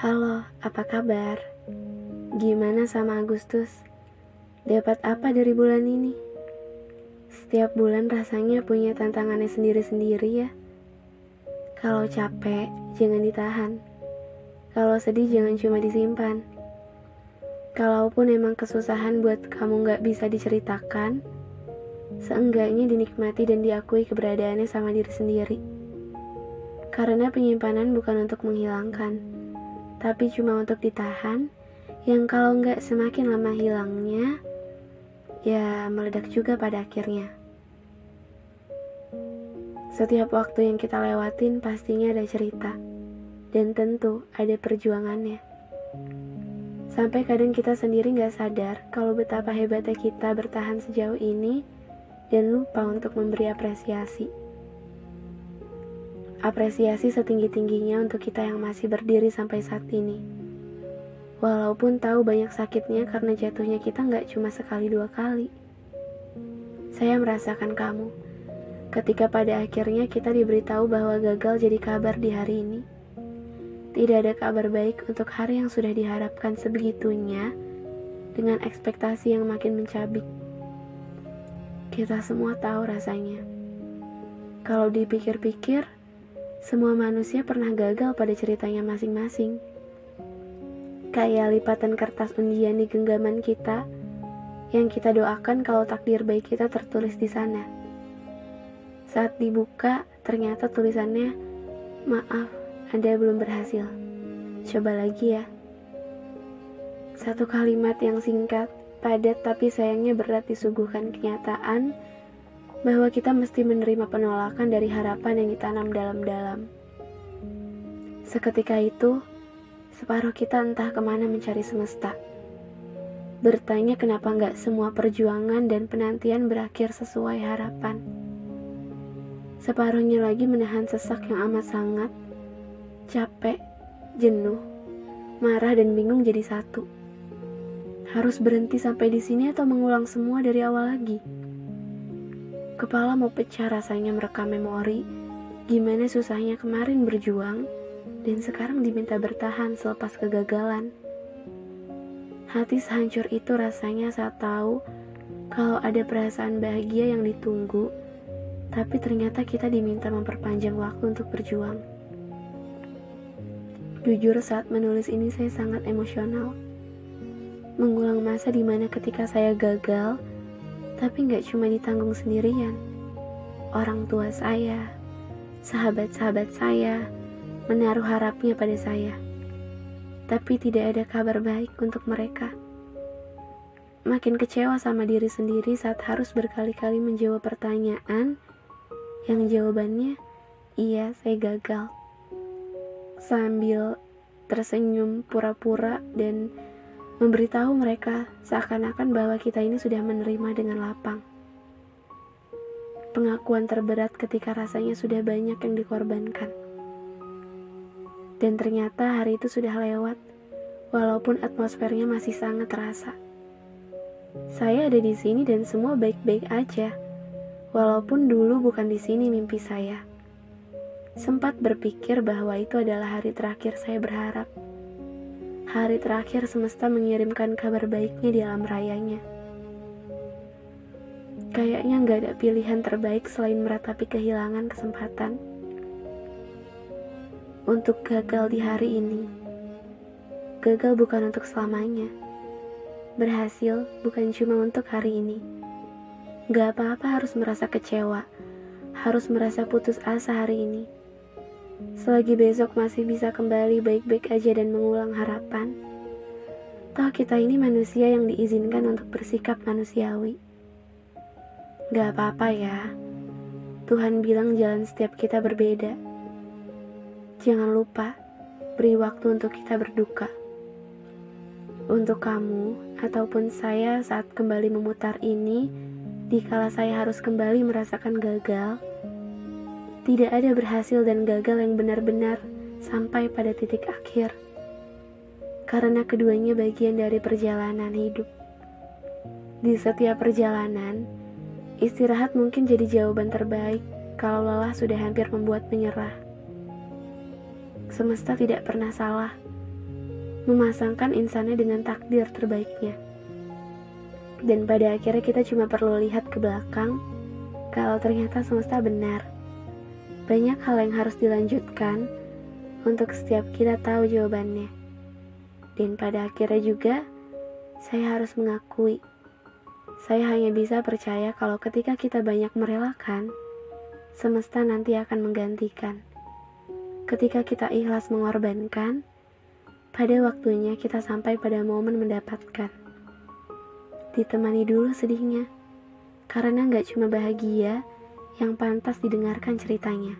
Halo, apa kabar? Gimana sama Agustus? Dapat apa dari bulan ini? Setiap bulan rasanya punya tantangannya sendiri-sendiri ya. Kalau capek, jangan ditahan. Kalau sedih, jangan cuma disimpan. Kalaupun emang kesusahan buat kamu gak bisa diceritakan, seenggaknya dinikmati dan diakui keberadaannya sama diri sendiri. Karena penyimpanan bukan untuk menghilangkan tapi cuma untuk ditahan, yang kalau nggak semakin lama hilangnya, ya meledak juga pada akhirnya. Setiap waktu yang kita lewatin pastinya ada cerita, dan tentu ada perjuangannya. Sampai kadang kita sendiri nggak sadar kalau betapa hebatnya kita bertahan sejauh ini dan lupa untuk memberi apresiasi. Apresiasi setinggi-tingginya untuk kita yang masih berdiri sampai saat ini. Walaupun tahu banyak sakitnya karena jatuhnya kita nggak cuma sekali dua kali. Saya merasakan kamu ketika pada akhirnya kita diberitahu bahwa gagal jadi kabar di hari ini. Tidak ada kabar baik untuk hari yang sudah diharapkan sebegitunya dengan ekspektasi yang makin mencabik. Kita semua tahu rasanya. Kalau dipikir-pikir, semua manusia pernah gagal pada ceritanya masing-masing. Kayak lipatan kertas undian di genggaman kita, yang kita doakan kalau takdir baik kita tertulis di sana. Saat dibuka, ternyata tulisannya, "Maaf, Anda belum berhasil. Coba lagi ya." Satu kalimat yang singkat, padat tapi sayangnya berat disuguhkan kenyataan bahwa kita mesti menerima penolakan dari harapan yang ditanam dalam-dalam. Seketika itu, separuh kita entah ke mana mencari semesta. Bertanya kenapa nggak semua perjuangan dan penantian berakhir sesuai harapan. Separuhnya lagi menahan sesak yang amat sangat, capek, jenuh, marah dan bingung jadi satu. Harus berhenti sampai di sini atau mengulang semua dari awal lagi? Kepala mau pecah rasanya merekam memori gimana susahnya kemarin berjuang dan sekarang diminta bertahan selepas kegagalan. Hati sehancur itu rasanya saat tahu kalau ada perasaan bahagia yang ditunggu, tapi ternyata kita diminta memperpanjang waktu untuk berjuang. Jujur saat menulis ini saya sangat emosional. Mengulang masa di mana ketika saya gagal, tapi nggak cuma ditanggung sendirian. Orang tua saya, sahabat-sahabat saya, menaruh harapnya pada saya. Tapi tidak ada kabar baik untuk mereka. Makin kecewa sama diri sendiri saat harus berkali-kali menjawab pertanyaan yang jawabannya, iya saya gagal. Sambil tersenyum pura-pura dan memberitahu mereka seakan-akan bahwa kita ini sudah menerima dengan lapang. Pengakuan terberat ketika rasanya sudah banyak yang dikorbankan. Dan ternyata hari itu sudah lewat, walaupun atmosfernya masih sangat terasa. Saya ada di sini dan semua baik-baik aja, walaupun dulu bukan di sini mimpi saya. Sempat berpikir bahwa itu adalah hari terakhir saya berharap hari terakhir semesta mengirimkan kabar baiknya di alam rayanya. Kayaknya nggak ada pilihan terbaik selain meratapi kehilangan kesempatan untuk gagal di hari ini. Gagal bukan untuk selamanya. Berhasil bukan cuma untuk hari ini. Gak apa-apa harus merasa kecewa, harus merasa putus asa hari ini Selagi besok masih bisa kembali baik-baik aja dan mengulang harapan, toh kita ini manusia yang diizinkan untuk bersikap manusiawi. Gak apa-apa ya, Tuhan bilang jalan setiap kita berbeda. Jangan lupa, beri waktu untuk kita berduka. Untuk kamu ataupun saya saat kembali memutar ini, dikala saya harus kembali merasakan gagal, tidak ada berhasil dan gagal yang benar-benar sampai pada titik akhir, karena keduanya bagian dari perjalanan hidup. Di setiap perjalanan, istirahat mungkin jadi jawaban terbaik kalau lelah sudah hampir membuat menyerah. Semesta tidak pernah salah memasangkan insannya dengan takdir terbaiknya. Dan pada akhirnya kita cuma perlu lihat ke belakang kalau ternyata semesta benar. Banyak hal yang harus dilanjutkan untuk setiap kita tahu jawabannya. Dan pada akhirnya juga saya harus mengakui saya hanya bisa percaya kalau ketika kita banyak merelakan, semesta nanti akan menggantikan. Ketika kita ikhlas mengorbankan, pada waktunya kita sampai pada momen mendapatkan ditemani dulu sedihnya. Karena gak cuma bahagia yang pantas didengarkan ceritanya.